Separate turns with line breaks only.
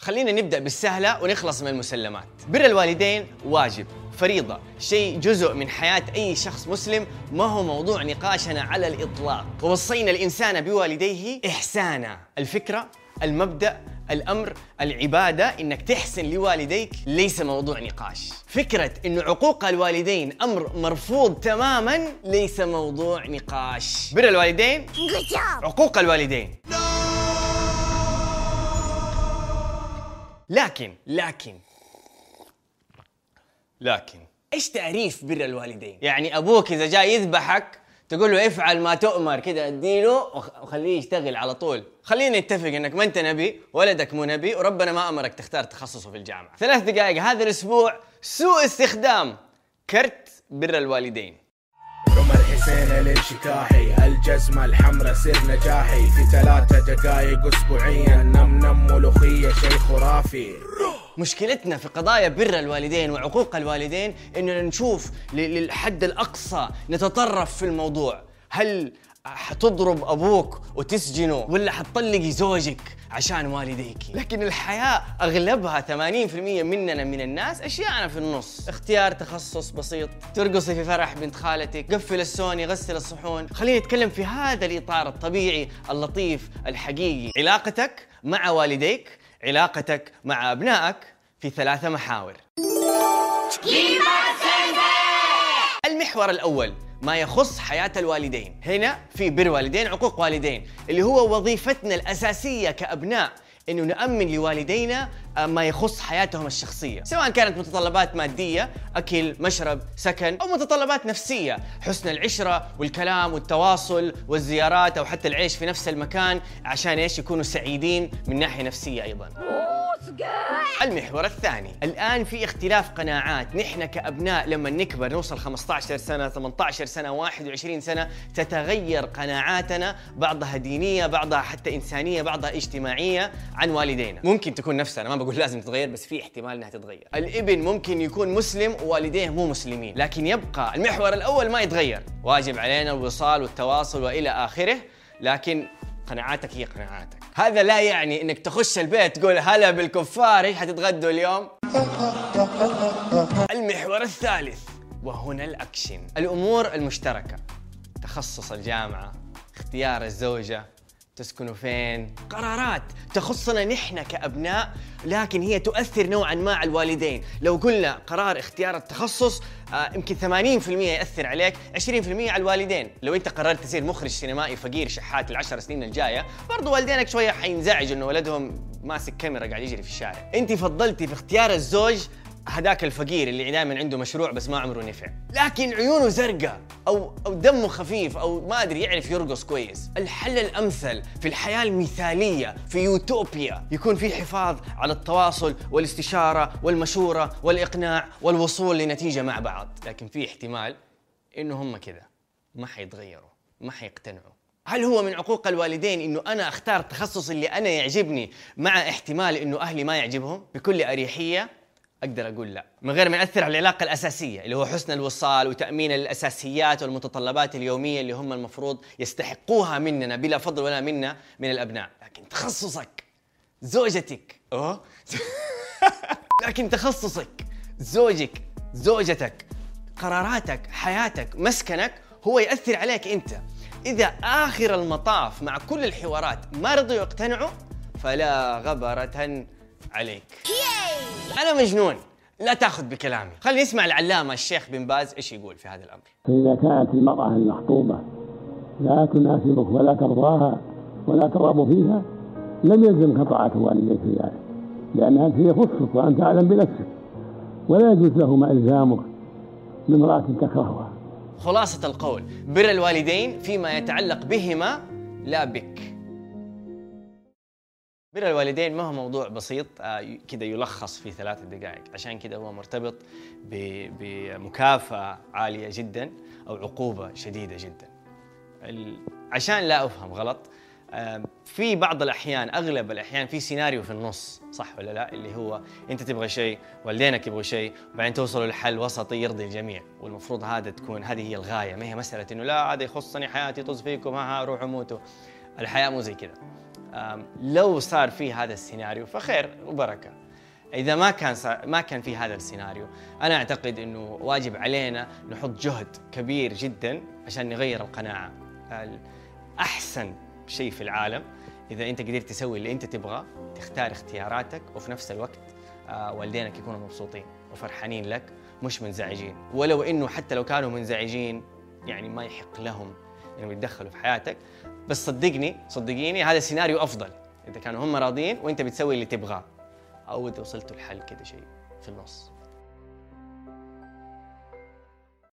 خلينا نبدأ بالسهلة ونخلص من المسلمات. بر الوالدين واجب فريضة شيء جزء من حياة أي شخص مسلم ما هو موضوع نقاشنا على الإطلاق. ووصينا الإنسان بوالديه إحسانا. الفكرة المبدأ الأمر العبادة إنك تحسن لوالديك ليس موضوع نقاش. فكرة إنه عقوق الوالدين أمر مرفوض تماما ليس موضوع نقاش. بر الوالدين عقوق الوالدين. لكن لكن. لكن. إيش تعريف بر الوالدين؟ يعني أبوك إذا جاي يذبحك تقول له افعل ما تؤمر كذا أديله وخ- وخليه يشتغل على طول. خلينا نتفق إنك ما أنت نبي ولدك مو نبي وربنا ما أمرك تختار تخصصه في الجامعة. ثلاث دقائق هذا الأسبوع سوء استخدام كرت بر الوالدين.
الحسين الانشكاحي الجزمة الحمراء سر نجاحي. في ثلاثة دقايق اسبوعيا نم نم ملوخية شيء خرافي
مشكلتنا في قضايا بر الوالدين وعقوق الوالدين إننا نشوف للحد الأقصى نتطرف في الموضوع. هل حتضرب أبوك وتسجنه. ولا حتطلقي زوجك عشان والديك. لكن الحياة أغلبها 80% مننا من الناس أشياءنا في النص. اختيار تخصص بسيط. ترقصي في فرح بنت خالتك. قفل السوني غسل الصحون. خلينا نتكلم في هذا الإطار الطبيعي اللطيف الحقيقي. علاقتك مع والديك علاقتك مع أبنائك في ثلاثة محاور. المحور الأول ما يخص حياة الوالدين. هنا في بر والدين عقوق والدين اللي هو وظيفتنا الأساسية كأبناء إنه نأمن لوالدينا آه، ما يخص حياتهم الشخصية، سواء كانت متطلبات مادية، أكل، مشرب، سكن، أو متطلبات نفسية، حسن العشرة والكلام والتواصل والزيارات أو حتى العيش في نفس المكان عشان إيش؟ يكونوا سعيدين من ناحية نفسية أيضا. المحور الثاني. الآن في اختلاف قناعات. نحن كأبناء لما نكبر نوصل 15 سنة 18 سنة 21 سنة تتغير قناعاتنا بعضها دينية بعضها حتى إنسانية بعضها اجتماعية عن والدينا. ممكن تكون نفسها أنا ما بقول لازم تتغير بس في احتمال أنها تتغير. الإبن ممكن يكون مسلم ووالديه مو مسلمين. لكن يبقى المحور الأول ما يتغير. واجب علينا الوصال والتواصل وإلى آخره. لكن قناعاتك هي قناعاتك. هذا لا يعني إنك تخش البيت تقول هلا بالكفار إيش حتتغدوا اليوم؟ المحور الثالث وهنا الأكشن. الأمور المشتركة. تخصص الجامعة اختيار الزوجة تسكنوا فين؟ قرارات تخصنا نحن كأبناء لكن هي تؤثر نوعا ما على الوالدين. لو قلنا قرار اختيار التخصص آه، يمكن 80% يأثر عليك 20% على الوالدين. لو أنت قررت تصير مخرج سينمائي فقير شحات العشر سنين الجاية برضو والدينك شوية حينزعجوا إنه ولدهم ماسك كاميرا قاعد يجري في الشارع. أنت فضلتي في اختيار الزوج هذاك الفقير اللي دائما عنده مشروع بس ما عمره نفع. لكن عيونه زرقاء أو أو دمه خفيف أو ما أدري يعرف يرقص كويس. الحل الأمثل في الحياة المثالية في يوتوبيا يكون في حفاظ على التواصل والاستشارة والمشورة والإقناع والوصول لنتيجة مع بعض. لكن في احتمال إنه هم كذا. ما حيتغيروا ما حيقتنعوا. هل هو من عقوق الوالدين إنه أنا أختار التخصص اللي أنا يعجبني مع احتمال إنه أهلي ما يعجبهم؟ بكل أريحية أقدر أقول لا. من غير ما يأثر على العلاقة الأساسية اللي هو حسن الوصال وتأمين الأساسيات والمتطلبات اليومية اللي هم المفروض يستحقوها مننا بلا فضل ولا منا من الأبناء. لكن تخصصك زوجتك. آه لكن تخصصك زوجك زوجتك قراراتك حياتك مسكنك هو يأثر عليك أنت. إذا آخر المطاف مع كل الحوارات ما رضوا يقتنعوا فلا غبرة عليك. أنا مجنون. لا تأخذ بكلامي. خلينا نسمع العلامة الشيخ بن باز إيش يقول في هذا الأمر؟
فإذا كانت المرأة المخطوبة لا تناسبك ولا ترضاها ولا ترغب فيها لم يلزم قطاعة والديك في ذلك لأنها أنت يخصك وأنت أعلم بنفسك ولا يجوز لهما إلزامك بامرأة تكرهها.
خلاصة القول. بر الوالدين فيما يتعلق بهما لا بك. بر الوالدين ما هو موضوع بسيط آه، كده يلخص في ثلاث دقائق. عشان كده هو مرتبط بمكافأة عالية جدا أو عقوبة شديدة جدا. عشان لا أفهم غلط في بعض الأحيان أغلب الأحيان في سيناريو في النص صح ولا لا؟ اللي هو أنت تبغى شيء والدينك يبغوا شيء وبعدين توصلوا لحل وسطي يرضي الجميع والمفروض هذا تكون هذه هي الغاية. ما هي مسألة إنه لا هذا يخصني حياتي طز فيكم ها ها روحوا موتوا. الحياة مو زي كذا. لو صار في هذا السيناريو فخير وبركة. إذا ما كان ما كان في هذا السيناريو أنا أعتقد إنه واجب علينا نحط جهد كبير جدا عشان نغير القناعة. ال- أحسن شيء في العالم إذا أنت قدرت تسوي اللي أنت تبغاه تختار اختياراتك وفي نفس الوقت آه، والدينك يكونوا مبسوطين وفرحانين لك مش منزعجين. ولو إنه حتى لو كانوا منزعجين يعني ما يحق لهم إنهم يتدخلوا في حياتك بس صدقني صدقيني هذا السيناريو أفضل. إذا كانوا هم راضيين وأنت بتسوي اللي تبغاه. أو إذا وصلتوا لحل كذا شيء في النص.